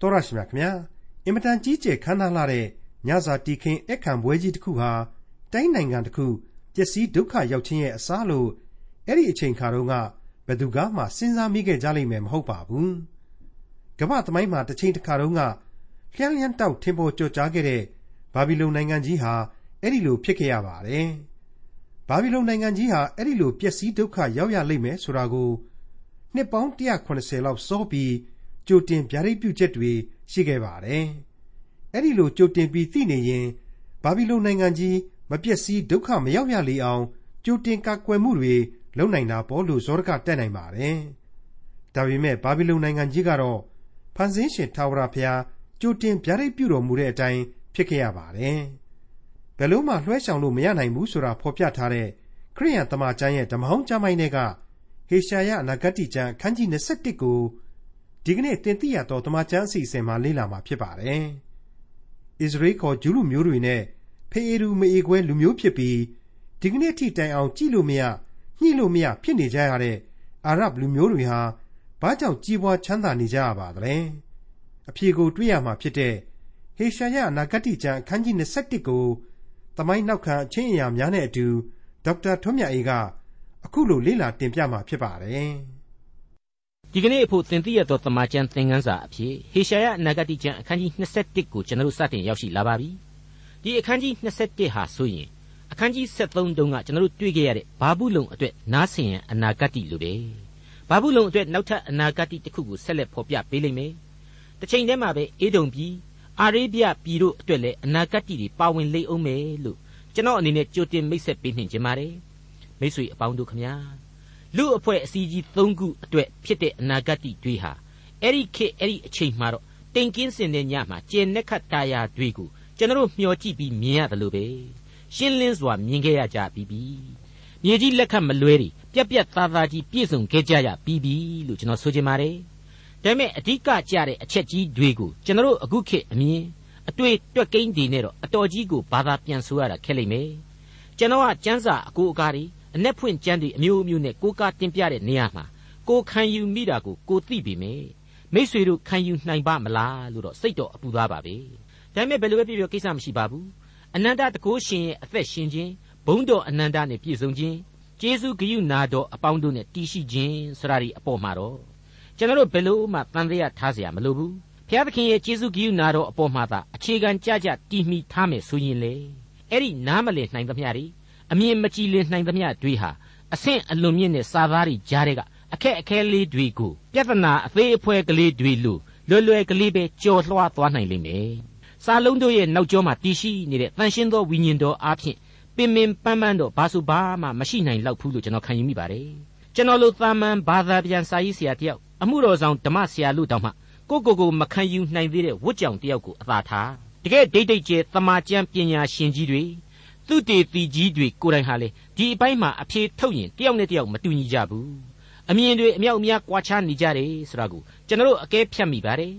တော်ရရှိမြခင်ဗျာအင်မတန်ကြီးကျယ်ခမ်းနားလာတဲ့ညစာတီခင်းအခမ်းပွဲကြီးတစ်ခုဟာတိုင်းနိုင်ငံတစ်ခုပျက်စီးဒုက္ခရောက်ခြင်းရဲ့အစားလို့အဲ့ဒီအချိန်ခါတုန်းကဘယ်သူကမှစဉ်းစားမိခဲ့ကြလိမ့်မယ်မဟုတ်ပါဘူးကမ္ဘာသမိုင်းမှာတစ်ချိန်တစ်ခါတုန်းကလျှမ်းလျှမ်းတောက်ထင်ပေါ်ကျော်ကြားခဲ့တဲ့ဘာဘီလုန်နိုင်ငံကြီးဟာအဲ့ဒီလိုဖြစ်ခဲ့ရပါတယ်ဘာဘီလုန်နိုင်ငံကြီးဟာအဲ့ဒီလိုပျက်စီးဒုက္ခရောက်ရလိမ့်မယ်ဆိုတာကိုနှစ်ပေါင်း180လောက်စောပြီး ကြိုတင်ဗျာဒိတ်ပြုချက်တွေ ရှိခဲ့ပါတယ်။အဲ့ဒီလို ကြိုတင်ပြီးသိနေရင်ဘာဘီလုန်နိုင်ငံကြီး မပျက်စီး ဒုက္ခမရောက်ရလေအောင် ကြိုတင်ကာကွယ်မှုတွေ လုပ်နိုင်တာပေါ့လို့ ဇောရကတက်နိုင်ပါတယ်။ဒါပေမဲ့ဘာဘီလုန်နိုင်ငံကြီးကတော့ ဖန်ဆင်းရှင် ထာဝရဘုရား ကြိုတင်ဗျာဒိတ်ပြုတော်မူတဲ့အတိုင်း ဖြစ်ခဲ့ရပါတယ်။ဘယ်လို့မှ လွှဲရှောင်လို့ မရနိုင်ဘူးဆိုတာ ဖော်ပြထားတဲ့ ခရိယန်တမန်ကျမ်းရဲ့ ဓမ္မဟောင်းကျမ်းပိုင်းတွေကဟေရှာယ အနာဂတ်ကျမ်း အခန်းကြီး21ကို ဒီကနေ့တင်ပြရတော့တမန်ကျမ်းအစီအစဉ်မှာလေ့လာမှာဖြစ်ပါတယ်။ဣသရေလခေါ်ဂျူးလူမျိုးတွေနဲ့ဖေအေရူမအေကွဲလူမျိုးဖြစ်ပြီးဒီကနေ့ထိတိုင်အောင်ကြည့်လို့မရညှိလို့မရဖြစ်နေကြရတဲ့အာရဗ်လူမျိုးတွေဟာဘာကြောင့်ကြီးပွားချမ်းသာနေကြရပါသလဲ။အဖြေကိုတွေ့ရမှာဖြစ်တဲ့ဟေရှာယအနာဂတ်ကျမ်းအခန်းကြီး21ကိုသမိုင်းနောက်ခံအချင်းအရာများနဲ့အတူဒေါက်တာထွန်းမြတ်အေးကအခုလိုလေ့လာတင်ပြမှာဖြစ်ပါတယ်။ ဒီကနေ့အဖို့သင်သိရသောသမာကျမ်းသင်ခန်းစာအဖြစ်ဟေရှာယအနာဂတိကျမ်းအခန်းကြီး21ကိုကျွန်တော်တို့စတင်ရောက်ရှိလာပါပြီ။ဒီအခန်းကြီး21ဟာဆိုရင်အခန်းကြီး73တုန်းကကျွန်တော်တို့တွေ့ခဲ့ရတဲ့ဘာဘူးလုံအတွက်နားဆင်ရန်အနာဂတ်လိုပဲ။ဘာဘူးလုံအတွက်နောက်ထပ်အနာဂတ်တစ်ခုကိုဆက်လက်ဖော်ပြပေးလိမ့်မယ်။တစ်ချိန်တည်းမှာပဲအေဒုံပြည်အာရေဗျပြည်တို့အတွက်လည်းအနာဂတ်တွေပါဝင်လိမ့်အောင်မယ်လို့ကျွန်တော်အနေနဲ့ကြိုတင်မိတ်ဆက်ပေးနှင်ခြင်းပါတယ်။မိတ်ဆွေအပေါင်းတို့ခမညာ လူအဖွဲ့အစည်းကြီး၃ခုအတွက်ဖြစ်တဲ့အနာဂတ်တွေဟာအဲ့ဒီခေတ်အဲ့ဒီအချိန်မှာတော့တိမ်ကင်းစင်တဲ့ညမှာကျင်နက်ခတ်တာယာတွေကိုကျွန်တော်မျှော်ကြည့်ပြီးမြင်ရတယ်လို့ပဲရှင်းလင်းစွာမြင်ခဲ့ရကြပြီးပြီမြေကြီးလက်ခတ်မလွဲတွေပြက်ပြက်သားသားကြီးပြည့်စုံခဲ့ကြရပြီးပြီလို့ကျွန်တော်ဆိုချင်ပါတယ်ဒါပေမဲ့အဓိကကြတဲ့အချက်ကြီးတွေကိုကျွန်တော်အခုခေတ်အမြင်အတွေ့တွက်ကိန်းတွေနဲ့တော့အတော်ကြီးကိုဘာသာပြန်ဆိုရတာခက်လိမ့်မယ်ကျွန်တော်ကစံစာအကူအကားတွေ အ내ဖွင့်ကျမ်းတွေအမျိုးမျိုးနဲ့ကိုကားတင်ပြတဲ့နေရာမှာကိုခံယူမိတာကိုကိုသိပြီမေမိษွေတို့ခံယူနိုင်ပါမလားလို့တော့စိတ်တော်အပူသားပါပဲဒါပေမဲ့ဘယ်လိုပဲပြောပြောကိစ္စမရှိပါဘူးအနန္တတကုရှင်ရဲ့အသက်ရှင်ခြင်းဘုံတော်အနန္တနဲ့ပြည့်စုံခြင်းကျေးဇူးဂရုနာတော်အပေါင်းတို့နဲ့တည်ရှိခြင်းစရာဒီအပေါ်မှာတော့ကျွန်တော်တို့ဘယ်လို့မှတန်တရားထားเสียမလိုဘူးဘုရားသခင်ရဲ့ကျေးဇူးဂရုနာတော်အပေါ်မှာသာအခြေခံကြကြတည်မိထားမယ်ဆိုရင်လေအဲ့ဒီနားမလည်နိုင်သမျှတွေ အမြင်မကြည်လင်နိုင်သမျှတွေဟာအဆင့်အလွန်မြင့်တဲ့စာသားတွေကြားတဲ့ကအခက်အခဲလေးတွေကိုပြဿနာအသေးအဖွဲကလေးတွေလိုလွယ်လွယ်ကလေးပဲကြော်လွှားသွားနိုင်လိမ့်မယ်။စာလုံးတို့ရဲ့နောက်ကျောမှာတည်ရှိနေတဲ့တန်ရှင်းသောဝိညာဉ်တော်အားဖြင့်ပင်ပင်ပန်းပန်းတော့ဘာဆိုဘာမှမရှိနိုင်လောက်ဘူးလို့ကျွန်တော်ခံယူမိပါတယ်။ကျွန်တော်လိုသာမန်ဘာသာပြန်စာရေးဆရာတယောက်အမှုတော်ဆောင်ဓမ္မဆရာလို့တောင်မှကိုကိုကိုမခံယူနိုင်သေးတဲ့ဝတ်ကြောင်တယောက်ကိုအသာထားတကယ်ဒိတ်ဒိတ်ကျဲတမာကျမ်းပညာရှင်ကြီးတွေ သူတေသီကြီးတွေကိုယ်တိုင်ဟာလေဒီအပိုင်းမှာအဖြေထုတ်ရင်တယောက်နဲ့တယောက်မတူညီကြဘူးအမြင်တွေအမြောက်အများကွာခြားနေကြတယ်ဆိုတာကိုကျွန်တော်အကဲဖြတ်မိပါတယ်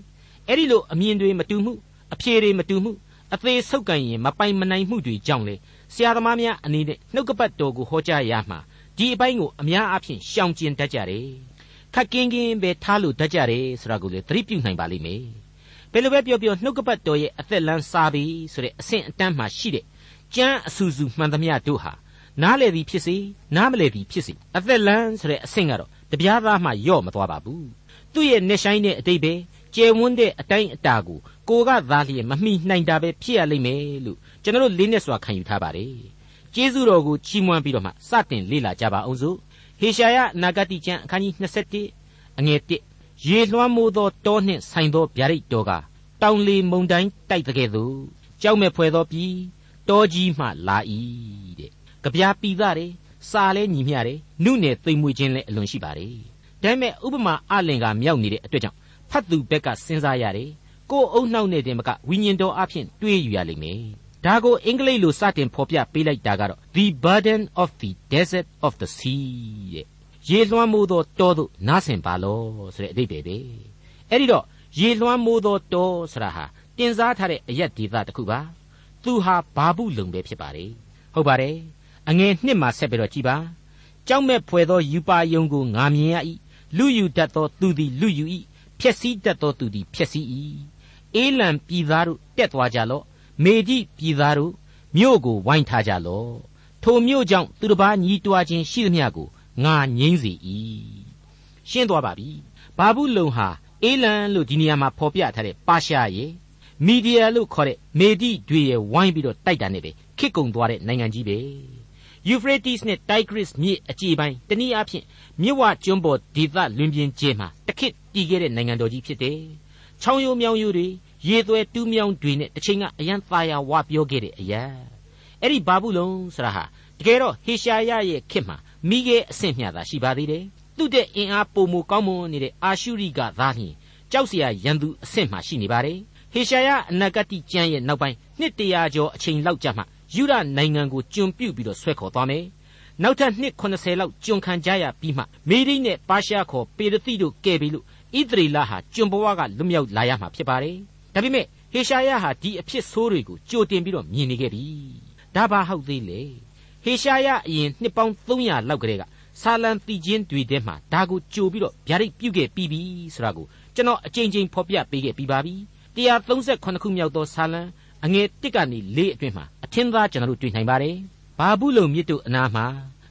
အဲ့ဒီလိုအမြင်တွေမတူမှုအဖြေတွေမတူမှုအသေးဆုပ်ကန်ရင်မပိုင်မနိုင်မှုတွေကြောင့်လေဆရာသမားများအနေနဲ့နှုတ်ကပတ်တော်ကိုဟောကြားရမှာဒီအပိုင်းကိုအများအားဖြင့်ရှောင်ကျဉ်တတ်ကြတယ်ခက်ကင်းကင်းပဲထားလို့တတ်ကြတယ်ဆိုတာကိုလေသတိပြုနိုင်ပါလိမ့်မယ်ဘယ်လိုပဲပြောပြောနှုတ်ကပတ်တော်ရဲ့အသက်လန်းစားပြီဆိုတဲ့အဆင့်အတန်းမှရှိတဲ့ ကြမ်းအဆူဆူမှန်သမျှတို့ဟာနားလေသည်ဖြစ်စေနားမလဲသည်ဖြစ်စေအသက်လန်းဆိုတဲ့အဆင့်ကတော့တပြားသားမှယော့မသွားပါဘူးသူ့ရဲ့နေဆိုင်တဲ့အတိတ်ပဲကျယ်ဝန်းတဲ့အတိုင်းအတာကိုကိုကသာလျက်မမိနိုင်တာပဲဖြစ်ရလိမ့်မယ်လို့ကျွန်တော်လေးနဲ့စွာခံယူထားပါတယ်ကျေးဇူးတော်ကိုချီးမွမ်းပြီးတော့မှစတင်လေ့လာကြပါအောင်စို့ဟေရှာယနာဂတိကျမ်းအခန်းကြီး27အငယ်1ရေလွှမ်းမိုးသောတောနှင့်ဆိုင်သောဗျာဒိတ်တော်ကတောင်လေမုန်တိုင်းတိုက်တဲ့ကဲ့သို့ကြောက်မဲ့ဖွယ်သောပြည် တောကြီးမှလာ၏တဲ့ကြပြာပီသားတယ်စာလဲညီမျှတယ်နုနယ်သိမ်မွေခြင်းလဲအလွန်ရှိပါတယ်ဒါပေမဲ့ဥပမာအလင်ကမြောက်နေတဲ့အတွက်ကြောင့်ဖတ်သူဘက်ကစဉ်းစားရတယ်ကိုယ်အုံနှောက်နဲ့တင်မကဝိညာဉ်တော်အဖြစ်တွေးယူရလိမ့်မယ်ဒါကိုအင်္ဂလိပ်လိုစတင်ဖော်ပြပေးလိုက်တာကတော့ the burden of the desert of the sea တဲ့ရေလွှမ်းမိုးသောတောသို့နားဆင်ပါလောဆိုတဲ့အဓိပ္ပာယ်ပဲအဲ့ဒီတော့ရေလွှမ်းမိုးသောတောဆိုတာဟာတင်စားထားတဲ့အရက်ဒေသတစ်ခုပါ သူဟာဘာဘူးလုံပဲဖြစ်ပါတယ်ဟုတ်ပါတယ်အငယ်နှစ်မှာဆက်ပြီးတော့ကြည်ပါကြောက်မဲ့ဖွယ်သောယူပါယုံကိုငါမြင်ရ၏လူယူတတ်သောသူသည်လူယူ၏ဖဖျက်ဆီးတတ်သောသူသည်ဖျက်ဆီး၏အေးလံပြည်သားတို့တက်သွားကြလော့မေဒီပြည်သားတို့မြို့ကိုဝိုင်းထားကြလော့ထိုမြို့ကြောင့်သူတစ်ပါးညီးတွားခြင်းရှိသမျှကိုငါငြိမ့်စေ၏ရှင်းသွားပါပြီဘာဘူးလုံဟာအေလံလို့ဒီနေရာမှာဖော်ပြထားတဲ့ပါရှားရဲ့ မီဒီယာလို့ခေါ်တဲ့မေဒီတွေရဲ့ဝိုင်းပြီးတော့တိုက်တာနဲ့ပဲခစ်ကုံသွားတဲ့နိုင်ငံကြီးပဲယူဖရတီစ်နဲ့တိုက်ဂရစ်မြစ်အကြေပိုင်းတနည်းအားဖြင့်မြစ်ဝကျွန်းပေါ်ဒေသလွင်ပြင်ကျဲမှာတခစ်တည်ခဲ့တဲ့နိုင်ငံတော်ကြီးဖြစ်တယ်။ချောင်းရိုးမြောင်းရိုးတွေရေသွဲတူးမြောင်းတွေနဲ့တစ်ချိန်ကအရန်သားရဝပြောခဲ့တဲ့အရာအဲ့ဒီဘာဘူးလုံးဆရာဟာတကယ်တော့ဟေရှာယရဲ့ခေတ်မှာမိခဲ့အဆင့်မျှသာရှိပါသေးတယ်။သူ့တဲ့အင်အားပုံမကောင်းမွန်နေတဲ့အာရှုရိကသားလျှင်ကြောက်စရာရန်သူအဆင့်မှရှိနေပါတယ်။ ဟေရှာယအနာဂတိကျမ်းရဲ့နောက်ပိုင်းနှစ်တရာကျော်အချိန်လောက်ကြာမှယူရနိုင်ငံကိုကျွံပြုတ်ပြီးတော့ဆွဲခေါ်သွားမယ်။နောက်ထပ်နှစ်80လောက်ကျွံခံကြရပြီးမှမေရိနဲ့ပါရှားခေါ်ပေရသိတို့ကဲပြီးလို့ဣသရေလဟာကျွံဘဝကလွတ်မြောက်လာရမှာဖြစ်ပါတယ်။ဒါပေမဲ့ဟေရှာယဟာဒီအဖြစ်ဆိုးတွေကိုကြိုတင်ပြီးတော့မြင်နေခဲ့ပြီ။ဒါဘာဟုတ်သေးလေ။ဟေရှာယအရင်နှစ်ပေါင်း300လောက်ကလေးကဆာလံတီချင်းတွေထဲမှာဒါကိုကြိုပြီးတော့ဗျာဒိတ်ပြုတ်ခဲ့ပြီးပြီဆိုတာကိုကျွန်တော်အကြိမ်ကြိမ်ဖော်ပြပေးခဲ့ပြီးပါပြီ 138ခုမြောက်သောဆာလံအငယ်1ကနေ4အတွင်းမှာအထင်သာကျွန်တော်တို့တွေ့နိုင်ပါတယ်ဘာဘူးလုံမြစ်တို့အနားမှာ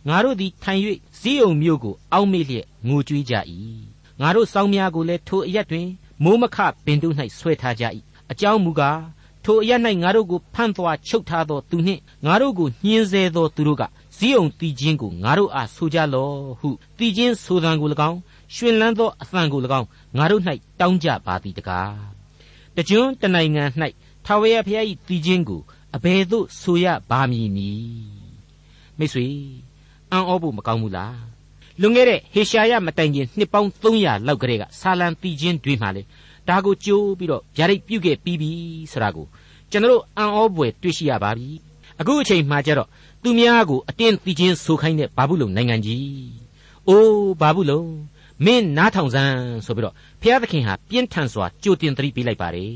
ငါတို့သည်ထိုင်၍ဇီးုံမြို့ကိုအောက်မေ့လျက်ငိုကြွေးကြ၏ငါတို့စောင်းများကိုလည်းထိုအရက်တွင်မိုးမခပင်တို့၌ဆွဲထားကြ၏အကြောင်းမူကားထိုအရ၌ငါတို့ကိုဖန့်သွားချုပ်ထားသောသူနှင့်ငါတို့ကိုညှင်းဆဲသောသူတို့ကဇီးုံတီချင်းကိုငါတို့အားဆိုကြလော့ဟုတီချင်းဆိုသံကို၎င်းရှင်လန်းသောအသံကို၎င်းငါတို့၌တောင်းကြပါသည်တကား တကြွန်းတနိုင်ငံ၌ထာဝရဘုရား၏တီချင်းကိုအဘယ်သို့ဆိုရပါမည်နည်းမိတ်ဆွေအံ့ဩဖို့မကောင်းဘူးလားလွန်ခဲ့တဲ့ဟေရှာယမတိုင်ခင်နှစ်ပေါင်း300လောက်ကလေးကဆာလံတီချင်းတွေမှာလေဒါကိုကြိုးပြီးတော့ဗျာဒိတ်ပြုတ်ခဲ့ပြီးပြီဆိုတာကိုကျွန်တော်အံ့ဩပွေတွေ့ရှိရပါပြီအခုအချိန်မှကျတော့သူများကိုအတင်းတီချင်းဆိုခိုင်းတဲ့ဘာဘူးလုံနိုင်ငံကြီးအိုးဘာဘူးလုံ မင်းနားထောင်စမ်းဆိုပြီးတော့ဘုရားသခင်ဟာပြင်းထန်စွာကြိုတင်သတိပေးလိုက်ပါတယ်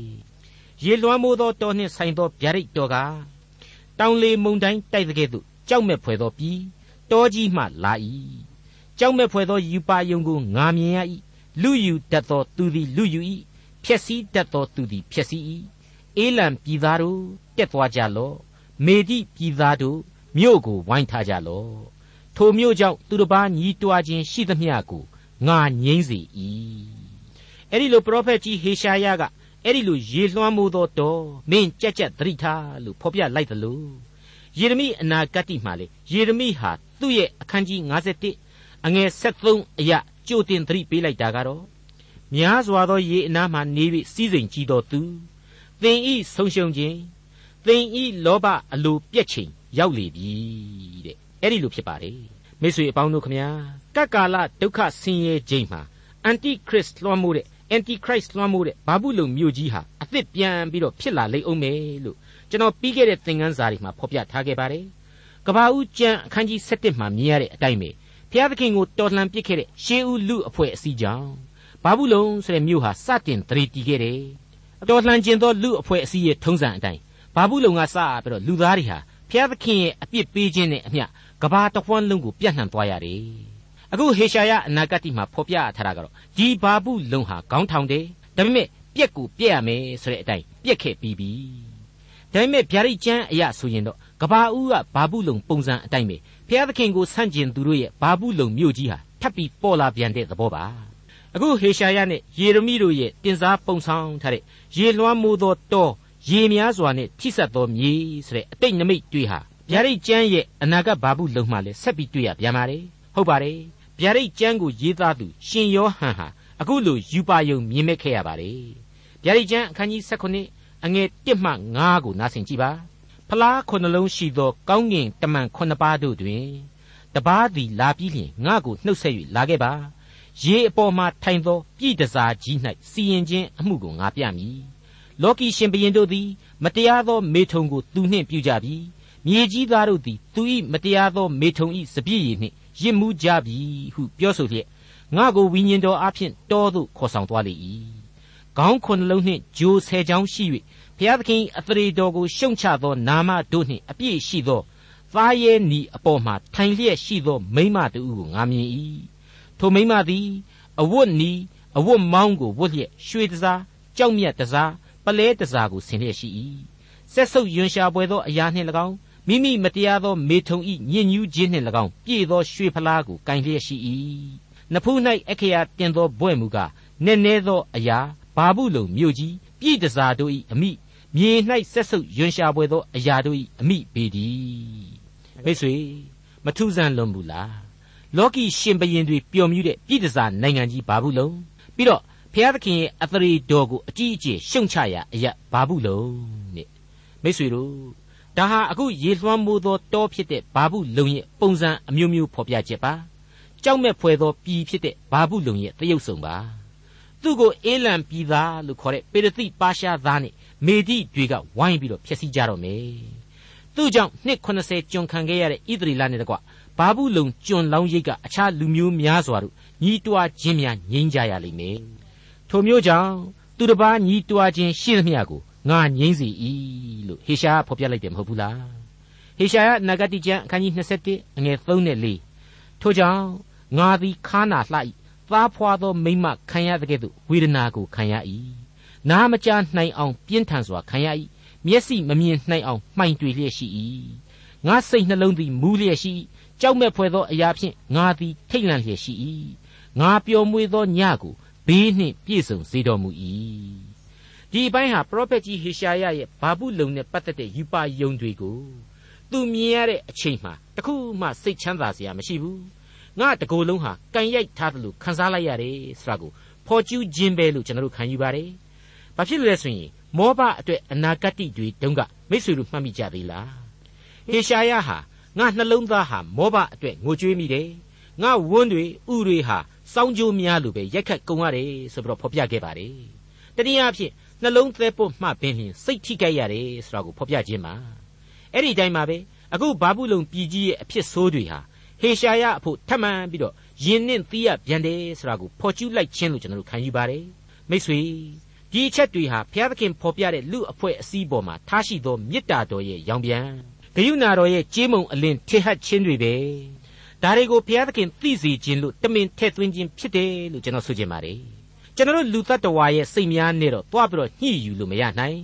ရေလွှမ်းမိုးသောတောနှင့်ဆိုင်သောဗျာဒိတ်တော်ကတောင်လေမုန်တိုင်းတိုက်တဲ့ကဲ့သို့ကြောက်မဲ့ဖွယ်သောပြီးတောကြီးမှလာ၏ကြောက်မဲ့ဖွယ်သောယူပါယုံကိုငာမြင်ရ၏လူယူတတ်သောသူသည်လူယူ၏ဖြက်စီးတတ်သောသူသည်ဖြက်စီး၏အေလံပြည်သားတို့တက်သွားကြလော့မေဒီပြည်သားတို့မြို့ကိုဝိုင်းထားကြလော့ထိုမြို့ကြောင့်သူတစ်ပါးညီးတွားခြင်းရှိသမျှကို ငါငြိမ့်စေ၏အဲ့ဒီလိုပရောဖက်ကြီးဟေရှာယကအဲ့ဒီလိုရေလွှမ်းမိုးသောတော်မင်းကြက်ကြက်သတိထားလို့ဖော်ပြလိုက်သလိုယေရမိအနာဂတ်မှာလေယေရမိဟာသူ့ရဲ့အခန်းကြီး51အငယ်73အရာကြိုတင်သတိပေးလိုက်တာကတော့များစွာသောရေအနားမှနေ၍စီးစိမ်ကြီးသောသူသင်ဤဆုံးရှုံးခြင်းသင်ဤလောဘအလိုပြက်ချိန်ရောက်လေပြီတဲ့အဲ့ဒီလိုဖြစ်ပါတယ် မိတ်ဆွေအပေါင်းတို့ခမညာကပ်ကာလဒုက္ခဆင်းရဲခြင်းမှာအန်တိခရစ်လွှမ်းမိုးတဲ့ Antichrist လွှမ်းမိုးတဲ့ဘာဘူးလုံမြို့ကြီးဟာအသစ်ပြန်ပြီးတော့ဖြစ်လာလိမ့်အောင်မယ်လို့ကျွန်တော်ပြီးခဲ့တဲ့သင်ခန်းစာတွေမှာဖော်ပြထားခဲ့ပါတယ်။ကဘာဦးကျမ်းအခန်းကြီး7မှာမြင်ရတဲ့အတိုင်းပဲဘုရားသခင်ကိုတော်လှန်ပစ်ခဲ့တဲ့ရှေးဦးလူအဖွဲ့အစည်းကြောင့်ဘာဘူးလုံဆိုတဲ့မြို့ဟာစတင်တည်တည်ခဲ့တယ်။တော်လှန်ကျင်သောလူအဖွဲ့အစည်းရဲ့ထုံးစံအတိုင်းဘာဘူးလုံကစပြီးတော့လူသားတွေဟာဘုရားသခင်ရဲ့အပြစ်ပေးခြင်းနဲ့အမျှ ကဘာတဝန်းလုံးကိုပြန့်နှံ့သွားရတယ်။အခုဟေရှာယအနာဂတ်မှာဖော်ပြထားတာကတော့ဒီဘာဘူးလုံဟာခေါင်းထောင်တယ်ဒါပေမဲ့ပြက်ကိုပြက်ရမယ်ဆိုတဲ့အတိုင်းပြက်ခဲ့ပြီးပြီဒါပေမဲ့ဗျာဒိတ်ကျမ်းအရာဆိုရင်တော့ကဘာဦးကဘာဘူးလုံပုံစံအတိုင်းပဲဘုရားသခင်ကိုဆန့်ကျင်သူတို့ရဲ့ဘာဘူးလုံမြို့ကြီးဟာထပ်ပြီးပေါ်လာပြန်တဲ့သဘောပါအခုဟေရှာယနဲ့ယေရမိတို့ရဲ့တင်စားပုံဆောင်ထားတဲ့ရေလွှမ်းမိုးသောတောရေများစွာနဲ့ထိဆက်သောမြေဆိုတဲ့အတိတ်နမိတ်တွေဟာ ဗျာဒိတ်ကျမ်းရဲ့အနာဂတ်ဘာဘူးလုံမှလည်းဆက်ပြီးတွေ့ရပြန်ပါတယ်ဟုတ်ပါတယ်ဗျာဒိတ်ကျမ်းကိုရေးသားသူရှင်ယောဟန်ဟာအခုလိုယူပါယုံမြင်မဲ့ခဲ့ရပါတယ်ဗျာဒိတ်ကျမ်းအခန်းကြီး16အငယ်1မှ9ကိုနားဆင်ကြည့်ပါဖလားခုနှလုံးရှိသောကောင်းကင်တမန်ခုနှစ်ပါးတို့တွင်တပားသည်လာပြီးလျှင်ငါကိုနှုတ်ဆက်၍လာခဲ့ပါရေအပေါ်မှထိုင်သောပြည်တစားကြီး၌စီရင်ခြင်းအမှုကိုငါပြမည်လောကီရှင်ဘရင်တို့သည် မတရားသော မေထုံကိုသူနှင့်ပြုကြပြီ မြေကြီးသားတို့သည်သူ၏မတရားသောမေထုံ၏စပြည့်ရည်နှင့်ရစ်မှုကြပြီဟုပြောဆိုလျက်ငါကိုဝိညာဉ်တော်အဖျင်တောသို့ခေါ်ဆောင်သွားလေ၏ခေါင်းခုနှလုံးနှင့်ဂျိုဆယ်ချောင်းရှိ၍ဘုရားသခင်အသရေတော်ကိုရှုံချသောနာမတို့နှင့်အပြည့်ရှိသောသားရဲနီအပေါ်မှထိုင်လျက်ရှိသောမိမတူကိုငါမြင်၏ထိုမိမသည်အဝတ်နီအဝတ်မောင်းကိုဝတ်လျက်ရွှေတစားကြောက်မြတ်တစားပလဲတစားကိုဆင်လျက်ရှိ၏ဆက်ဆုပ်ယွန်ရှာပွဲသောအရာနှင့်၎င်း မိမိမတရားသောမေထုံဤညင်ညူးခြင်းနှင့်၎င်းပြည့်သောရွှေဖလားကိုကင်လျက်ရှိ၏နဖူး၌အခရာတင်သောဘွဲ့မူကားနည်းနည်းသောအရာဘာဘူးလုံမြို့ကြီးပြည့်တစားတို့၏အမိမြေ၌ဆက်ဆုပ်ယွန်ရှာပွဲသောအရာတို့၏အမိပေသည်မိတ်ဆွေမထူးဆန်းလွန်ဘူးလားလောကီရှင်ဘရင်တွေပျော်မြူးတဲ့ပြည်တစားနိုင်ငံကြီးဘာဘူးလုံးပြီးတော့ဘုရားသခင်ရဲ့အသရေတော်ကိုအကြီးအကျယ်ရှုံချရာအရာဘာဘူးလုံးတဲ့မိတ်ဆွေတို့ ဒါဟာအခုရေလွှမ်းမိုးသောတောဖြစ်တဲ့ဘာဘူးလုံရဲ့ပုံစံအမျိုးမျိုးဖော်ပြချက်ပါကြောက်မဲ့ဖွယ်သောပြည်ဖြစ်တဲ့ဘာဘူးလုံရဲ့တရုပ်ဆောင်ပါသူ့ကိုအေးလံပြည်သားလို့ခေါ်တဲ့ပေရတိပါရှားသားနဲ့မေဒီတွေကဝိုင်းပြီးတော့ဖျက်ဆီးကြတော့မယ်သူ့ကြောင့်နှစ်80ကျွန်ခံခဲ့ရတဲ့ဣသရေလနဲ့တကွဘာဘူးလုံကျွန်လောင်းရိတ်ကအခြားလူမျိုးများစွာတို့ညီးတွားခြင်းများငြိမ်းကြရလိမ့်မယ်ထိုမျိုးကြောင့်သူတစ်ပါးညီးတွားခြင်းရှိသမျှကို ငါငြိမ်းစီ၏လို့ဟေရှာဖော်ပြလိုက်တယ်မဟုတ်ဘူးလားဟေရှာယနဂတိကျမ်းအခန်းကြီး27အငယ်3နဲ့4ထို့ကြောင့်ငါသည်ခါနာလှ၏သားဖွာသောမိမခံရတဲ့ကဲ့သို့ဝေဒနာကိုခံရ၏နားမကြားနိုင်အောင်ပြင်းထန်စွာခံရ၏မျက်စိမမြင်နိုင်အောင်မှိုင်တွေလျက်ရှိ၏ငါစိတ်နှလုံးသည်မူးလျက်ရှိကြောက်မဲ့ဖွယ်သောအရာဖြင့်ငါသည်ထိတ်လန့်လျက်ရှိ၏ငါပျော်မွေ့သောညကိုဘေးနှင့်ပြည့်စုံစေတော်မူ၏ ဒီအပိုင်းဟာပရောဖက်ကြီးဟေရှာယရဲ့ဘာဘူးလုံနဲ့ပတ်သက်တဲ့ယူပါယုံတွေကိုသူမြင်ရတဲ့အချိန်မှာတခုမှစိတ်ချမ်းသာစရာမရှိဘူးငါတကိုယ်လုံးဟာကန်ရိုက်ထားတယ်လို့ခံစားလိုက်ရတယ်ဆိုတာကိုဖော်ကျူးခြင်းပဲလို့ကျွန်တော်တို့ခံယူပါတယ်။ဘာဖြစ်လို့လဲဆိုရင်မောဘအတွက်အနာဂတ်တွေတုန်းကမိတ်ဆွေတို့မှတ်မိကြသေးလား။ဟေရှာယဟာငါနှလုံးသားဟာမောဘအတွက်ငိုကြွေးမိတယ်။ငါဝန်းတွေဥတွေဟာစောင်းကြိုးများလိုပဲရက်ခတ်ကုန်ရတယ်ဆိုပြီးတော့ဖော်ပြခဲ့ပါတယ်။တနည်းအားဖြင့် နှလုံးသဲပုတ်မှပင်လျင်စိတ်ထိကြိုက်ရတယ်ဆိုတာကိုဖော်ပြခြင်းပါ။အဲ့ဒီတိုင်းမှာပဲအခုဘာဘူးလုံပြည်ကြီးရဲ့အဖြစ်ဆိုးတွေဟာဟေရှာယအဖို့ထပ်မံပြီးတော့ယင်းနှင့်သီးရပြန်တယ်ဆိုတာကိုဖော်ကျူးလိုက်ခြင်းလို့ကျွန်တော်တို့ခံယူပါတယ်မိတ်ဆွေဒီအချက်တွေဟာဘုရားသခင်ဖော်ပြတဲ့လူအဖွဲ့အစည်းပေါ်မှာထားရှိသောမေတ္တာတော်ရဲ့ရောင်ပြန်ဂယုဏတော်ရဲ့ကြေးမုံအလင်းထေဟတ်ခြင်းတွေပဲဒါတွေကိုဘုရားသခင်သိစေခြင်းလို့တမင်ထည့်သွင်းခြင်းဖြစ်တယ်လို့ကျွန်တော်ဆိုချင်ပါတယ် ကျွန်တော်လူတ attva ရဲ့စိတ်များနဲ့တော့တွားပြီးတော့ညှိယူလို့မရနိုင်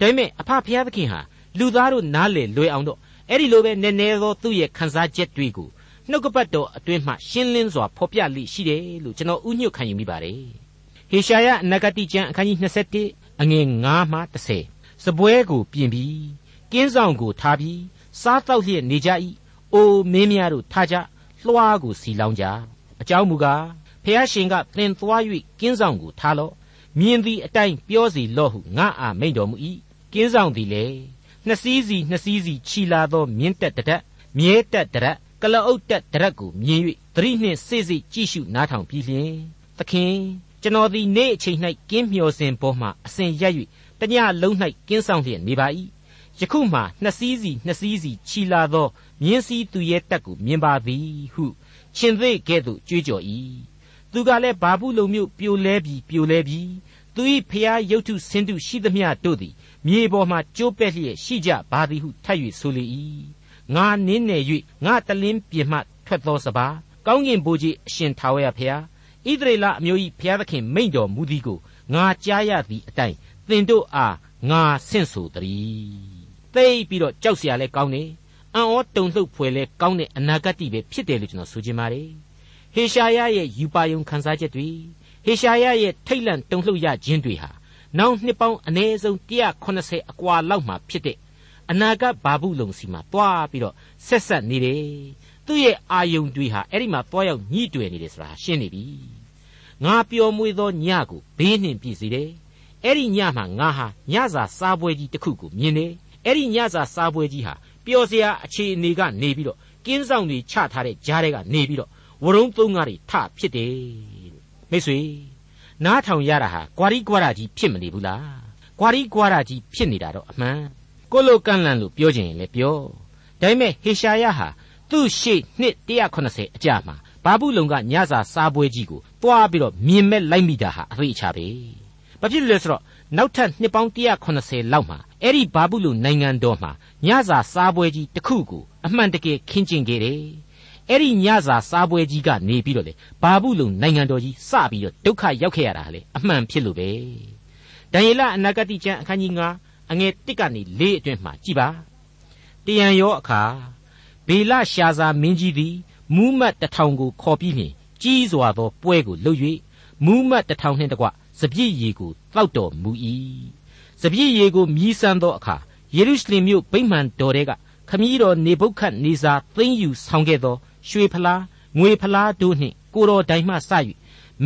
ဒါပေမဲ့အဖဘုရားသခင်ဟာလူသားတို့နားလေလွယ်အောင်တော့အဲ့ဒီလိုပဲနည်းနည်းသောသူ့ရဲ့ခံစားချက်တွေကိုနှုတ်ကပတ်တော်အတွင်းမှရှင်းလင်းစွာဖော်ပြလိရှိတယ်လို့ကျွန်တော်ဥညွတ်ခံယူမိပါတယ်။ဟေရှာယနဂတိကျမ်းအခန်းကြီး27အငယ်9မှ10စပွဲကိုပြင်ပြီးကင်းဆောင်ကိုထားပြီးစားတော့လျက်နေကြ၏။အိုမင်းများတို့ထားကြလွှားကိုစီလောင်းကြ။အကြောင်းမူကား ဖះရှင်ကသင်သွား၍ကင်းဆောင်ကိုထားလော့။မြင်သည်အတိုင်းပြောစီလော့ဟုငါအာမိန်တော်မူ၏။ကင်းဆောင်သည်လေနှစ်စည်းစီနှစ်စည်းစီခြီလာသောမြင့်တက်တရက်မြဲတက်တရက်ကလအုပ်တက်တရက်ကိုမြင်၍သတိနှင့်စိစိကြည့်ရှုနားထောင်ပြီးလျင်သခင်ကျွန်တော်သည်နေ့အချိန်၌ကင်းမျောစဉ်ပေါ်မှအစဉ်ရက်၍တညလုံး၌ကင်းဆောင်လျက်နေပါ၏ယခုမှနှစ်စည်းစီနှစ်စည်းစီခြီလာသောမြင်းစည်းသူရဲ့တက်ကိုမြင်ပါသည်ဟုရှင်သေးကဲ့သို့ကြွေးကြော်၏ သူကလည်းဘာဘူးလုံမျိုးပြိုလဲပြီးပြိုလဲပြီးသူ၏ဖျားရုပ်ထုဆင်းတုရှိသမျှတို့သည်မြေပေါ်မှကျိုးပဲ့လျက်ရှိကြပါသည်ဟုထပ်၍ဆိုလေ၏ငါနင်းနယ်၍ငါတလင်းပြင်မှထွက်သောစပါးကောင်းကင်ဘိုးကြီးအရှင်ထာဝရဖျားဣသရေလအမျိုး၏ဖျားသခင်မိန့်တော်မူသည်ကိုငါကြားရသည့်အတိုင်းသင်တို့အားငါဆင့်ဆိုတည်းသိပြီးတော့ကြောက်เสียလဲကောင်းတယ်အံ့ဩတုန်လှုပ်ဖွယ်လဲကောင်းတဲ့အနာဂတ်ပဲဖြစ်တယ်လို့ကျွန်တော်ဆိုချင်ပါတယ် ဟေရှာယရဲ့ယူပါယုံခန်းစားချက်တွေဟေရှာယရဲ့ထိတ်လန့်တုန်လှုပ်ရခြင်းတွေဟာနောက်နှစ်ပေါင်းအနည်းဆုံး180အကွာလောက်မှဖြစ်တဲ့အနာဂတ်ဘာဘူးလုံစီမှာတွားပြီးတော့ဆက်ဆက်နေတယ်သူ့ရဲ့အာယုံတွေဟာအဲ့ဒီမှာတွားရောက်ညှိတွယ်နေတယ်ဆိုတာရှင်းနေပြီငါပျော်မွေ့သောညကိုဘေးနှင်ပြည့်စေတယ်အဲ့ဒီညမှာငါဟာညစာစားပွဲကြီးတစ်ခုကိုမြင်တယ်အဲ့ဒီညစာစားပွဲကြီးဟာပျော်စရာအခြေအနေကနေပြီးတော့ကင်းဆောင်တွေချထားတဲ့ကြားထဲကနေပြီးတော့ ဝရုံးသုံးကားတွေထဖြစ်တယ်မိတ်ဆွေနားထောင်ရတာဟာကွာရီကွာရာကြီးဖြစ်မနေဘူးလားကွာရီကွာရာကြီးဖြစ်နေတာတော့အမှန်ကိုလိုကန့်လန့်လို့ပြောချင်ရင်လည်းပြောဒါပေမဲ့ဟေရှာယဟာသူ့ရှေ့နှစ်180အကြာမှာဘာဘူးလုံကညစာစားပွဲကြီးကိုတွားပြီးတော့မြင်မဲ့လိုက်မိတာဟာအသိအချပဲဘာဖြစ်လို့လဲဆိုတော့နောက်ထပ်နှစ်ပေါင်း180လောက်မှာအဲ့ဒီဘာဘူးလုံနိုင်ငံတော်မှာညစာစားပွဲကြီးတစ်ခုကိုအမှန်တကယ်ခင်းကျင်းခဲ့တယ် အဲ့ဒီညစာစားပွဲကြီးကနေပြီးတော့လေဘာဘူးလုံနိုင်ငံတော်ကြီးစပြီးတော့ဒုက္ခရောက်ခဲ့ရတာလေအမှန်ဖြစ်လို့ပဲဒံယေလအနာဂတိကျမ်းအခန်းကြီး9အငယ်1ကနေ4အတွင်းမှာကြည်ပါတယံရောအခါဘေလရှာဇာမင်းကြီးသည်မူးမတ်တထောင်ကိုခေါ်ပြီးလျှင်ကြီးစွာသောပွဲကိုလုပ်၍မူးမတ်တထောင်နှင့်တကွစပြည့်ရီကိုတောက်တော်မူ၏စပြည့်ရီကိုမြည်ဆန်းသောအခါယေရုရှလင်မြို့ဗိမာန်တော်ထဲကခမည်းတော်နေဘုခတ်နေစာသိမ့်ယူဆောင်ခဲ့သော ရွှေဖလားငွေဖလားတို့နှင့်ကိုတော်တိုင်မှစ၍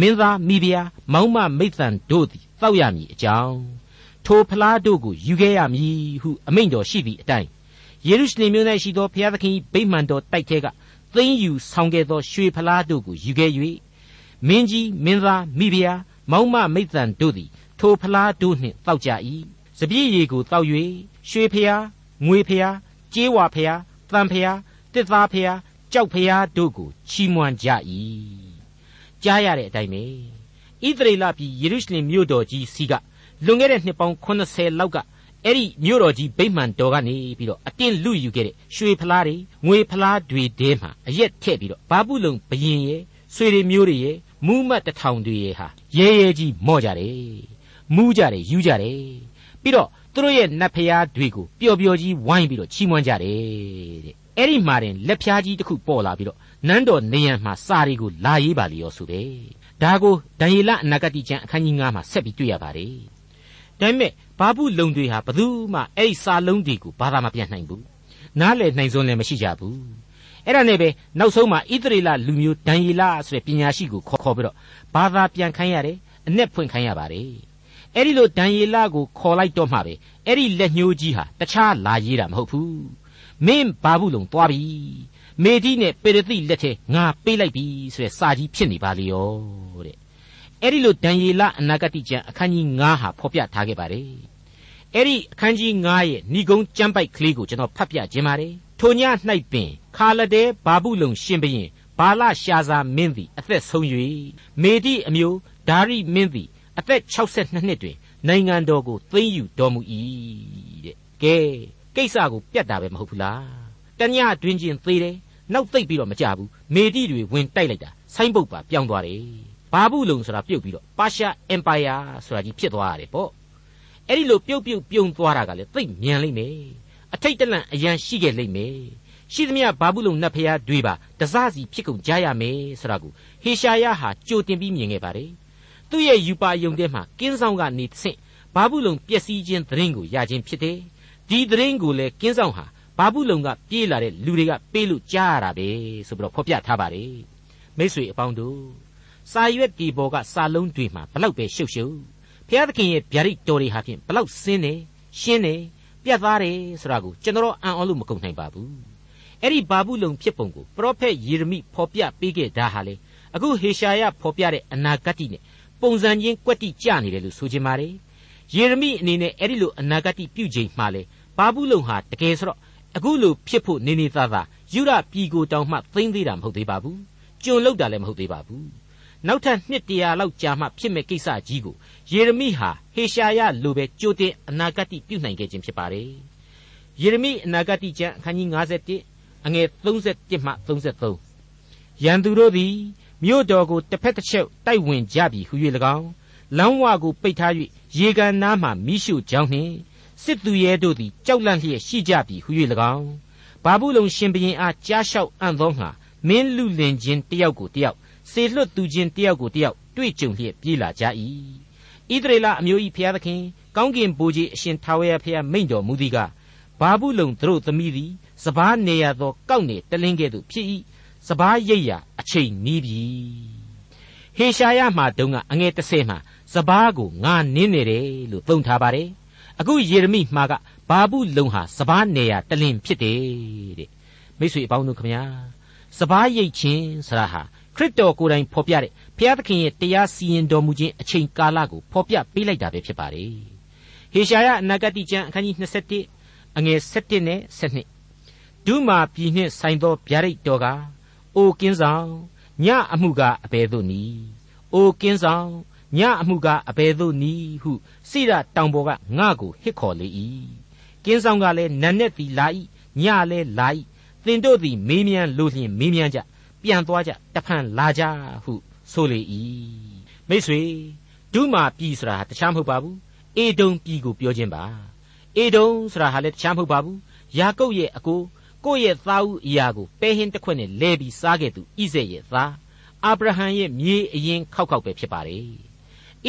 မင်းသားမိဖုရားမောင်မမိတ်တန်တို့သည်တောက်ရမည်အကြောင်းထိုဖလားတို့ကိုယူခဲ့ရမည်ဟုအမိန့်တော်ရှိသည့်အတိုင်းယေရုရှလင်မြို့၌ရှိသောဘုရားသခင်ဗိမာန်တော်တိုက်ထဲကသိမ့်ယူဆောင်ခဲ့သောရွှေဖလားတို့ကိုယူခဲ့၍မင်းကြီးမင်းသားမိဖုရားမောင်မမိတ်တန်တို့သည်ထိုဖလားတို့နှင့်တောက်ကြ၏စပြည့်ရီကိုတောက်၍ရွှေဖျားငွေဖျားကြေးဝါဖျားတန်ဖျားတစ်သားဖျား ကြောက်ဖျားတို့ကိုချီးမွမ်းကြ၏ကြားရတဲ့အတိုင်းပဲဣသရေလပြည်ယေရုရှလင်မြို့တော်ကြီးစီကလွန်ခဲ့တဲ့နှစ်ပေါင်း80လောက်ကအဲ့ဒီမြို့တော်ကြီးဗိမှန်တော်ကနေပြီးတော့အတင်းလူယူခဲ့တဲ့ရွှေဖလားတွေငွေဖလားတွေတဲမှာအရက်ထည့်ပြီးတော့ဘာပုလုံဘရင်ရဲ့ဆွေတွေမျိုးတွေရဲ့မူးမတ်တထောင်တွေရဲ့ဟာရဲရဲကြီးမော့ကြတယ်မူးကြတယ်ယူကြတယ်ပြီးတော့သူတို့ရဲ့နတ်ဖျားတွေကိုပျော်ပျော်ကြီးဝိုင်းပြီးတော့ချီးမွမ်းကြတယ်တဲ့ အဲ့ဒီမှာတင်လက်ဖျားကြီးတစ်ခုပေါ်လာပြီးတော့နန်းတော်နေရန်မှာစာရီကိုလာရေးပါလေရောဆိုတယ်ဒါကိုဒံယေလအနာဂတိကျမ်းအခန်းကြီး9မှာဆက်ပြီးတွေ့ရပါတယ်ဒါပေမဲ့ဘာဘူးလုံတွေဟာဘသူမှအဲ့ဒီစာလုံးတွေကိုဘာသာမပြန်နိုင်ဘူးနားလည်နိုင်စွမ်းလည်းမရှိကြဘူးအဲ့ဒါနဲ့ပဲနောက်ဆုံးမှာဣသရေလလူမျိုးဒံယေလဆိုတဲ့ပညာရှိကိုခေါ်ခေါ်ပြီးတော့ဘာသာပြန်ခိုင်းရတယ်အ내ဖွင့်ခိုင်းရပါတယ်အဲ့ဒီလိုဒံယေလကိုခေါ်လိုက်တော့မှပဲအဲ့ဒီလက်ညှိုးကြီးဟာတခြားလာရေးတာမဟုတ်ဘူး မင်းဘာဘူးလုံသွားပြီမေဒီနဲ့ပေရသိလက်ထဲငါပေးလိုက်ပြီဆိုတဲ့စာကြီးဖြစ်နေပါလေရောတဲ့အဲ့ဒီလိုဒံယေလအနာဂတိကျမ်းအခန်းကြီး9ဟာဖော်ပြထားခဲ့ပါတယ်အဲ့ဒီအခန်းကြီး9ရဲ့ဏိဂုံးကျမ်းပိုက်ကလေးကိုကျွန်တော်ဖတ်ပြခြင်းပါတယ်ထိုည၌ပင်ခါလဒဲဘာဘူးလုံရှင်ဘရင်ဘာလရှာဇာမင်းသည်အသက်ဆုံး၍မေဒီအမျိုးဒါရိမင်းသည်အသက်62နှစ်တွင်နိုင်ငံတော်ကိုသိမ်းယူတော်မူ၏တဲ့ကဲ ကိစ္စကိုပြတ်တာပဲမဟုတ်ဘူးလားတညတွင်ချင်းသေးတယ်နောက်သိပ်ပြီးတော့မကြဘူးမေတိတွေဝင်တိုက်လိုက်တာဆိုင်းပုတ်ပါပြောင်းသွားတယ်ဘာဘူးလုံဆိုတာပြုတ်ပြီးတော့ပါရှားအင်ပါယာဆိုတာကြီးဖြစ်သွားရတယ်ပေါ့အဲ့ဒီလိုပြုတ်ပြုတ်ပြုံသွားတာကလည်းသိပ်မြန်လိမ့်မယ်အထိတ်တလန့်အရန်ရှိခဲ့လိမ့်မယ်ရှိသမျှဘာဘူးလုံနတ်ဖျားတွေပါတစစီဖြစ်ကုန်ကြရမယ်ဆိုတာကိုဟေရှာယဟာကြိုတင်ပြီးမြင်ခဲ့ပါတယ်သူ့ရဲ့ယူပါယုံတဲ့မှာကင်းဆောင်ကနေဆင့်ဘာဘူးလုံပျက်စီးခြင်းသတင်းကိုရခြင်းဖြစ်တယ် ဒီသတင်းကိုလေကင်းဆောင်ဟာဘာဘူးလုံကပြေးလာတဲ့လူတွေကပေးလို့ကြားရတာပဲဆိုပြီးတော့ဖော်ပြထားပါတယ်မိษွေအပေါင်းတို့စာရွက်ဒီဘော်ကစာလုံးတွေမှာဘလောက်ပဲရှုပ်ရှုပ်ဘုရားသခင်ရဲ့ဗျာဒိတ်တော်တွေဟာဖြင့်ဘလောက်စင်းနေရှင်းနေပြတ်သားတယ်ဆိုတာကိုကျွန်တော်အံ့ဩလို့မကုန်နိုင်ပါဘူးအဲ့ဒီဘာဘူးလုံဖြစ်ပုံကိုပရောဖက်ယေရမိဖော်ပြပေးခဲ့တာဟာလေအခုဟေရှာယဖော်ပြတဲ့အနာဂတ်တိနဲ့ပုံစံချင်းကွက်တိကြနေတယ်လို့ဆိုချင်ပါတယ်ယေရမိအနေနဲ့အဲ့ဒီလိုအနာဂတ်ပြုချိန်မှာလေ ဘာဘူးလုံဟာတကယ်ဆိုတော့အခုလိုဖြစ်ဖို့နေနေသားသားယူရပြည်ကိုတောင်မှသိမ့်သေးတာမဟုတ်သေးပါဘူးကျွန်လောက်တာလည်းမဟုတ်သေးပါဘူးနောက်ထပ်နှစ်တရာလောက်ကြာမှဖြစ်မဲ့ကိစ္စကြီးကိုယေရမိဟာဟေရှာယလိုပဲကြိုတင်အနာဂတ်ပြုနိုင်ခဲ့ခြင်းဖြစ်ပါတယ်ယေရမိအနာဂတ်ကျမ်းအခန်းကြီး51အငယ်31မှ33ရန်သူတို့သည်မြို့တော်ကိုတစ်ဖက်တစ်ချက်တိုက်ဝင်ကြပြီဟု၍၎င်းလမ်းဝကိုပိတ်ထား၍ရေကန်နားမှမိရှုကြောင်းနှင့် စစ်သူရဲတို့သည်ကြောက်လန့်လျက်ရှိကြပြီဟု၍၎င်းဘာဘူးလုံရှင်ဘရင်အားကြားလျှောက်အံ့သောငါမင်းလူလင်ချင်းတယောက်ကိုတယောက်စေလွတ်သူချင်းတယောက်ကိုတယောက်တွေ့ကြုံလျက်ပြေးလာကြ၏ဣသရေလအမျိုး၏ဖျားသခင်ကောင်းကင်ဘိုးကြီးအရှင်ထာဝရဖျားမိန့်တော်မူသည်ကဘာဘူးလုံသူတို့သမီးသည်စပားနေရသောကောက်နေတလင်းကဲ့သို့ဖြစ်၏စပားရိပ်ရာအချိန်နီးပြီဟေရှာယမှာတုန်းကအငယ်30မှာစပားကိုငါနင်းနေတယ်လို့သုံးထားပါတယ် အခုယေရမိမှာကဘာဘူးလုံဟာစပားနေရတလင်းဖြစ်တယ်တဲ့မိတ်ဆွေအပေါင်းတို့ခမညာစပားရိပ်ချင်းဆရာဟာခရစ်တော်ကိုယ်တိုင်ဖော်ပြတဲ့ဘုရားသခင်ရဲ့တရားစီရင်တော်မူခြင်းအချိန်ကာလကိုဖော်ပြပေးလိုက်တာပဲဖြစ်ပါတယ်ဟေရှာယအနာဂတိကျမ်းအခန်းကြီး27အငယ်7နဲ့7ဒုမာပြည်နှင့်ဆိုင်သောဗျာဒိတ်တော်ကအိုကင်းဆောင်ညအမှုကအဘယ်သို့နည်းအိုကင်းဆောင် ညအမှုကအဘယ်သို့နည်းဟုစိရတောင်ပေါ်ကငါ့ကိုဟစ်ခေါ်လေ၏ကင်းဆောင်ကလည်းနတ်နဲ့သည်လာ၏ညလည်းလာ၏သင်တို့သည်မေးမြန်းလို့လျင်မေးမြန်းကြပြန်သွားကြတဖန်လာကြဟုဆိုလေ၏မိတ်ဆွေဒုမာပြည်ဆိုတာဟာတခြားမဟုတ်ပါဘူးအေဒုံပြည်ကိုပြောခြင်းပါအေဒုံဆိုတာဟာလည်းတခြားမဟုတ်ပါဘူးယာကုပ်ရဲ့အကိုကိုယ့်ရဲ့သားဦးအရာကိုပဲဟင်းတစ်ခွက်နဲ့လဲပြီးစားခဲ့သူဣဇက်ရဲ့သားအာဗြဟံရဲ့မြေအရင်ခောက်ခောက်ပဲဖြစ်ပါတယ်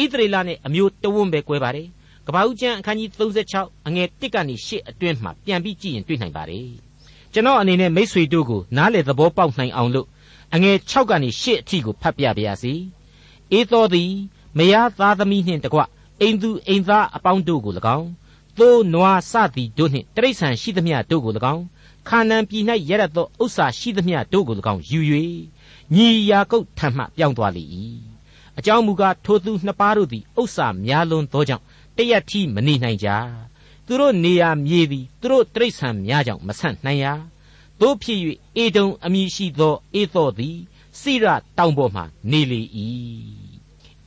ဣသရေလနဲ့အမျိုးတဝန်းပဲကွဲပါတယ်ကပ္ပဦးကျမ်းအခန်းကြီး36အငယ်1ကနေ8အတွင်းမှာပြန်ပြီးကြည့်ရင်တွေ့နိုင်ပါတယ်ကျွန်တော်အနေနဲ့မိษွေတို့ကိုနားလေသဘောပေါက်နိုင်အောင်လို့အငယ်6ကနေ8အထိကိုဖတ်ပြပါရစေအေသောသည်မယားသားသမီးနှင့်တကွအိမ်သူအိမ်သားအပေါင်းတို့ကို၎င်းသိုးနွားစသည်တို့နှင့်တရိษံရှိသမျှတို့ကို၎င်းခါနန်ပြည်၌ရရသောဥစ္စာရှိသမျှတို့ကို၎င်းယူ၍ညီယာကုတ်ထံမှပြောင်းသွားလေ၏ အကြောင်းမူကားထိုသူနှစ်ပါးတို့သည်ဥစ္စာများလွန်းသောကြောင့်တရက်ထီမနေနိုင်ကြသူတို့နေရာမြေသည်သူတို့တရိษံများကြောင့်မဆန့်နိုင်ရတို့ဖြစ်၍အေဒုံအမည်ရှိသောအေသောသည်စိရတောင်ပေါ်မှနေလေ၏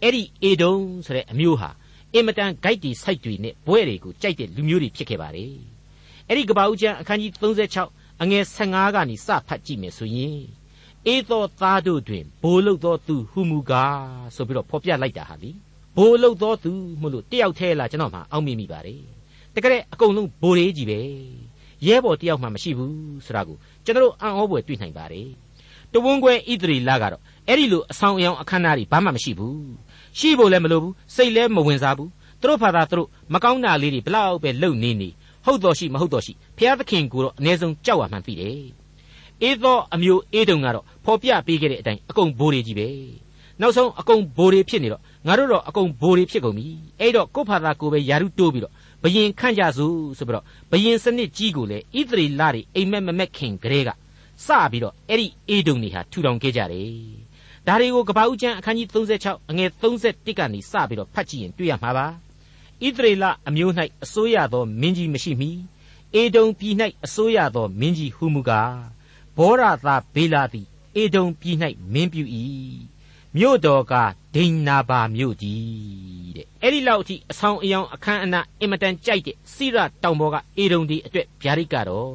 အဲ့ဒီအေဒုံဆိုတဲ့အမျိုးဟာအင်မတန်ဂိုက်တီစိုက်တွေနဲ့ဘွဲတွေကိုကြိုက်တဲ့လူမျိုးတွေဖြစ်ခဲ့ပါတယ်အဲ့ဒီကပ္ပဦးကျမ်းအခန်းကြီး36အငယ်15ကနေစဖတ်ကြည့်မယ်ဆိုရင် အေသောသားတို့တွင်ဘိုလ်လုသောသူဟူမူကားဆိုပြီးတော့ဖော်ပြလိုက်တာဟာလေဘိုလ်လုသောသူမို့လို့တယောက်တည်းလားကျွန်တော်မှအောက်မေ့မိပါတယ်တကယ်အကုန်လုံးဘိုလ်လေးကြီးပဲရဲဘော်တယောက်မှမရှိဘူးဆိုတာကိုကျွန်တော်အံ့ဩဖွယ်တွေ့နိုင်ပါတယ်တဝန်းခွဲဣသရီလကတော့အဲ့ဒီလိုအဆောင်အယောင်အခမ်းအနားတွေဘာမှမရှိဘူးရှိဖို့လည်းမလိုဘူးစိတ်လည်းမဝင်စားဘူးသူတို့ဖာသာသူတို့မကောင်းတာလေးတွေဘလောက်ပဲလုံနေနေဟုတ်တော်ရှိမဟုတ်တော်ရှိဖျားသခင်ကိုတော့အ ਨੇ ဆုံးကြောက်ရမှန်းသိတယ် အေးသောအမျိုးအေးတုံကတော့ဖော်ပြပေးခဲ့တဲ့အတိုင်းအကုန်ဘိုးတွေကြီးပဲနောက်ဆုံးအကုန်ဘိုးတွေဖြစ်နေတော့ငါတို့တော့အကုန်ဘိုးတွေဖြစ်ကုန်ပြီအဲ့တော့ကိုဖာသာကိုပဲယာရုတိုးပြီးတော့ဘယင်ခန့်ကြစို့ဆိုပြီးတော့ဘယင်စနစ်ကြီးကိုလေဣသရေလတွေအိမ်မက်မမက်ခင်ကလေးကစပြီးတော့အဲ့ဒီအေးတုံတွေဟာထူထောင်ခဲ့ကြတယ်ဒါတွေကိုကပ္ပဦးကျမ်းအခန်းကြီး36အငယ်31ကနေစပြီးတော့ဖတ်ကြည့်ရင်တွေ့ရမှာပါဣသရေလအမျိုး၌အစိုးရသောမင်းကြီးမရှိမီအေဒုံပြည်၌အစိုးရသောမင်းကြီးဟူမူကား ဘောရသာဘေလာသည်အေဒုံပြည်၌မင်းပြု၏မြို့တော်ကဒိန်နာဘာမြို့ကြီးတဲ့အဲ့ဒီလောက်အထိအဆောင်အယောင်အခမ်းအနားအင်မတန်ကြိုက်တဲ့စိရတောင်ပေါ်ကအေဒုံဒီအတွက်ဗျာဒိတ်ကတော့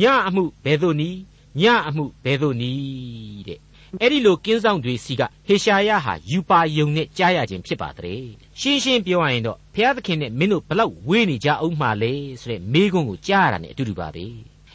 ညအမှုဘယ်သို့နီးညအမှုဘယ်သို့နီးတဲ့အဲ့ဒီလိုကင်းဆောင်တွေစီကဟေရှာယဟာယူပါယုံနဲ့ကြားရခြင်းဖြစ်ပါတဲ့ရှင်းရှင်းပြောရရင်တော့ဘုရားသခင်နဲ့မင်းတို့ဘလောက်ဝေးနေကြအောင်မှလဲဆိုတဲ့မေးခွန်းကိုကြားရတာ ਨੇ အတူတူပါပဲ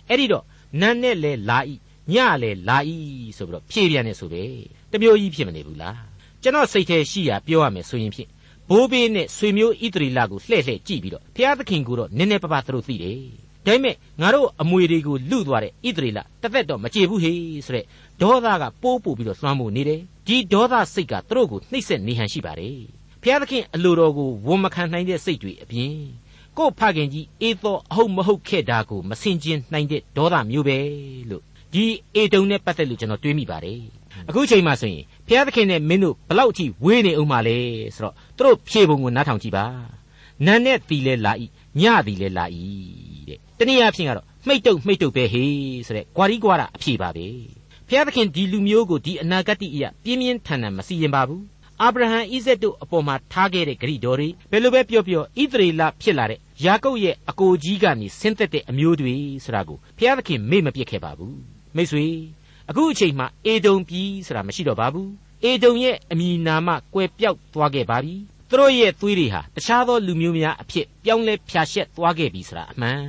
အဲ့ဒီတော့ နန်းနဲ့လဲလာဤညလဲလာဤဆိုပြီးတော့ဖြည့်ပြန်နေဆိုပဲတမျိုးကြီးဖြစ်မနေဘူးလားကျွန်တော်စိတ်ထဲရှိရပြောရမယ်ဆိုရင်ဖြင့်ဘိုးဘေးနဲ့ဆွေမျိုးဣတရီလာကိုလှည့်လှည့်ကြည့်ပြီးတော့ဘုရားသခင်ကိုတော့နည်းနည်းပါးပါးသူတို့သိတယ်ဒါပေမဲ့ငါတို့အမွေတွေကိုလူသွားတဲ့ဣသရေလတစ်သက်တော့မကြေဘူးဟေးဆိုတဲ့ဒေါသကပိုးပို့ပြီးတော့လွှမ်းမိုးနေတယ်ဒီဒေါသစိတ်ကသူတို့ကိုနှိပ်စက်နေဟန်ရှိပါတယ်ဘုရားသခင်အလိုတော်ကိုဝန်မခံနိုင်တဲ့စိတ်တွေအပြင် ကို့ဖခင်ကြီးအေသောအဟုတ်မဟုတ်ခဲ့တာကိုမစင်ကျင်နိုင်တဲ့ဒေါသမျိုးပဲလို့ဒီအေတုံနဲ့ပတ်သက်လို့ကျွန်တော်တွေးမိပါတယ်အခုချိန်မှဆိုရင်ဘုရားသခင်နဲ့မင်းတို့ဘလောက်အထိဝေးနေအောင်ပါလဲဆိုတော့သူတို့ဖြေပုံကိုနားထောင်ကြည့်ပါနန်းနဲ့တီလဲလာဤညတီလဲလာဤတနည်းအားဖြင့်ကတော့မှိတ်တုတ်မှိတ်တုတ်ပဲဟေးဆိုတဲ့ကွာရီကွာတာအဖြေပါပဲဖျားသခင်ဒီလူမျိုးကိုဒီအနာဂတ်အရာပြင်းပြင်းထန်ထန်မစီရင်ပါဘူး အာဗြဟံဣဇက်တို့အပေါ်မှာထားခဲ့တဲ့ဂရိတော်တွေဘယ်လိုပဲပြောပြောဣသရေလဖြစ်လာတဲ့ယာကုပ်ရဲ့အကိုကြီးကနေဆင်းသက်တဲ့အမျိုးတွေဆိုတာကိုဖျားသခင်မေ့မပြစ်ခဲ့ပါဘူးမိတ်ဆွေအခုအချိန်မှအေဒုံပြည်ဆိုတာမရှိတော့ပါဘူးအေဒုံရဲ့အမည်နာမကွယ်ပြောက်သွားခဲ့ပါပြီသူတို့ရဲ့သွေးတွေဟာတခြားသောလူမျိုးများအဖြစ်ပြောင်းလဲဖြာရှက်သွားခဲ့ပြီဆိုတာအမှန်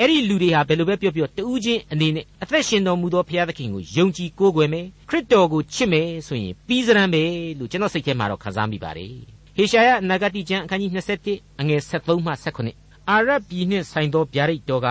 အဲ့ဒီလူတွေဟာဘယ်လိုပဲပြောပြောတူးချင်းအနေနဲ့အသက်ရှင်တော်မူသောဘုရားသခင်ကိုယုံကြည်ကိုးကွယ်မယ်ခရစ်တော်ကိုချစ်မယ်ဆိုရင်ပြီးစရန်ပဲလို့ကျွန်တော်စိတ်ထဲမှာတော့ခံစားမိပါတယ်ဟေရှာယနဂတိကျမ်းအခန်းကြီး27အငယ်73မှ79အာရပြည်နှင့်ဆိုင်သောဗျာဒိတ်တော်က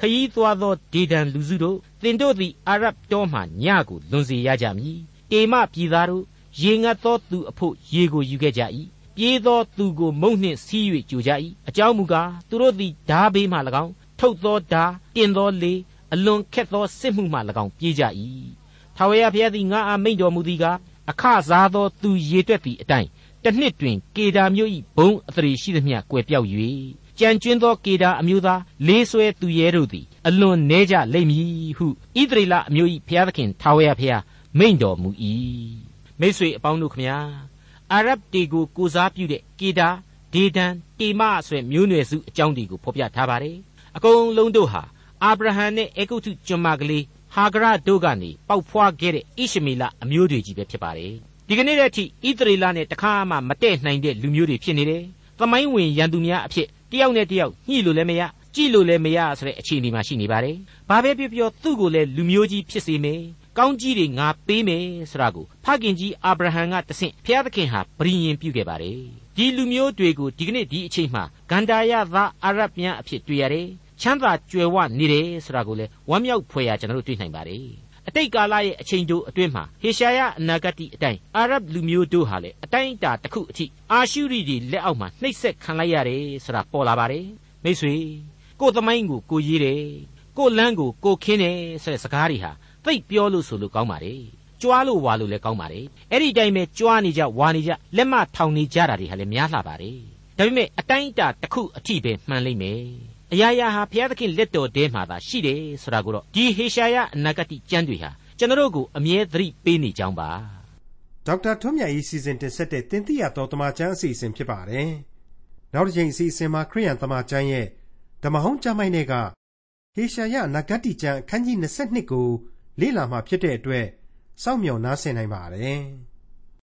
ခยีသွားသောဒေဒန်လူစုတို့သင်တို့သည်အာရတောမှညကိုလွန်စေရကြမည်တေမပြည်သားတို့ရေငတ်သောသူအဖို့ရေကိုယူခဲ့ကြ၏ပြေးသောသူကိုမုံနှင့်စီး၍ကြိုကြ၏အကြောင်းမူကားသူတို့သည်ဓာဘေးမှ၎င်း ထုတ်သောဓာတင်သောလေအလွန်ခက်သောစစ်မှုမှ၎င်းပြေးကြ၏ထာဝရဘုရားသည်ငါအားမိန့်တော်မူသည်ကားအခစားသောသူရေတွက်သည့်အတိုင်းတစ်နှစ်တွင်ကေဒါမျိုး၏ဘုံအသရေရှိသမျှကွယ်ပြောက်၍ကြံကျွင်းသောကေဒါအမျိုးသားလေးဆွဲသူရဲတို့သည်အလွန်နေကြလိမ့်မည်ဟုဣသရေလအမျိုး၏ဘုရားသခင်ထာဝရဘုရားမိန့်တော်မူ၏မိတ်ဆွေအပေါင်းတို့ခမညာအာရဗ်တီကိုကိုစားပြုတဲ့ကေဒါဒေဒန်တေမဆိုတဲ့မျိုးနွယ်စုအကြောင်းတွေကိုဖော်ပြထားပါတယ် အကုန်လုံးတို့ဟာအာဗြဟံနဲ့အေဂုတ်ထုကျွန်းမကလေးဟာဂရတို့ကနေပေါက်ဖွားခဲ့တဲ့ဣရှမေလအမျိုးတွေကြီးပဲဖြစ်ပါတယ်ဒီကနေ့တည်းထိဣသရေလနဲ့တခါမှမတည့်နိုင်တဲ့လူမျိုးတွေဖြစ်နေတယ်သမိုင်းဝင်ရန်သူများအဖြစ်တယောက်နဲ့တယောက်ညှိလို့လည်းမရကြည့်လို့လည်းမရဆိုတဲ့အခြေအနေမှာရှိနေပါတယ်ဘာပဲပြောပြောသူ့ကိုလည်းလူမျိုးကြီးဖြစ်စေမယ် ကောင်းကြီးတွေငါပေးမယ်ဆိုတာကိုဖခင်ကြီးအာဗြဟံကတဆင့်ဘုရားသခင်ဟာဗြိညင်ပြုခဲ့ပါတယ်ဒီလူမျိုးတွေကိုဒီကနေ့ဒီအချိန်မှာဂန္ဓာယသားအာရဗ်များအဖြစ်တွေ့ရတယ်ချမ်းသာကြွယ်ဝနေတယ်ဆိုတာကိုလည်းဝမ်းမြောက်ဖွယ်ရာကျွန်တော်တို့တွေ့နိုင်ပါတယ်အတိတ်ကာလရဲ့အချိန်တို့အတွင်းမှာဟေရှာယအနာဂတ်အတိုင်းအာရဗ်လူမျိုးတို့ဟာလည်းအတိုင်းအတာတစ်ခုအထိအာရှုရိတွေလက်အောက်မှာနှိပ်စက်ခံလိုက်ရတယ်ဆိုတာပေါ်လာပါတယ်မိတ်ဆွေကိုယ်သမိုင်းကိုကိုရေးတယ်ကိုယ်လမ်းကိုကိုခင်းတယ်ဆိုတဲ့စကားတွေဟာ သိပ်ပြောလို့ဆိုလို့ကောင်းပါတယ်ကြွားလို့ဝါလို့လည်းကောင်းပါတယ်အဲ့ဒီတိုင်းပဲကြွားနေကြဝါနေကြလက်မထောင်နေကြတာတွေဟာလည်းများလှပါတယ်ဒါပေမဲ့အတိုင်းအတာတစ်ခုအထိပဲမှန်လိမ့်မယ်အရာရာဟာဘုရားသခင်လက်တော်ထဲမှာသာရှိတယ်ဆိုတာကိုတော့ဒီဟေရှာယအနာဂတိကျမ်းတွေဟာကျွန်တော်တို့ကိုအမြဲသတိပေးနေကြောင်းပါဒေါက်တာထွန်းမြတ်၏စီစဉ်တင်ဆက်တဲ့တင်ပြတော်တမချန်းအစီအစဉ်ဖြစ်ပါတယ်နောက်တစ်ချိန်အစီအစဉ်မှာခရိယန်တမချန်းရဲ့ဓမ္မဟောင်းကျမ်းပိုင်းတွေကဟေရှာယနဂတ်တိကျမ်းအခန်းကြီး22ကို လေ့လာမှဖြစ်တဲ့အတွက်စောင့်မျှော်နားဆင်နိုင်ပါတယ်။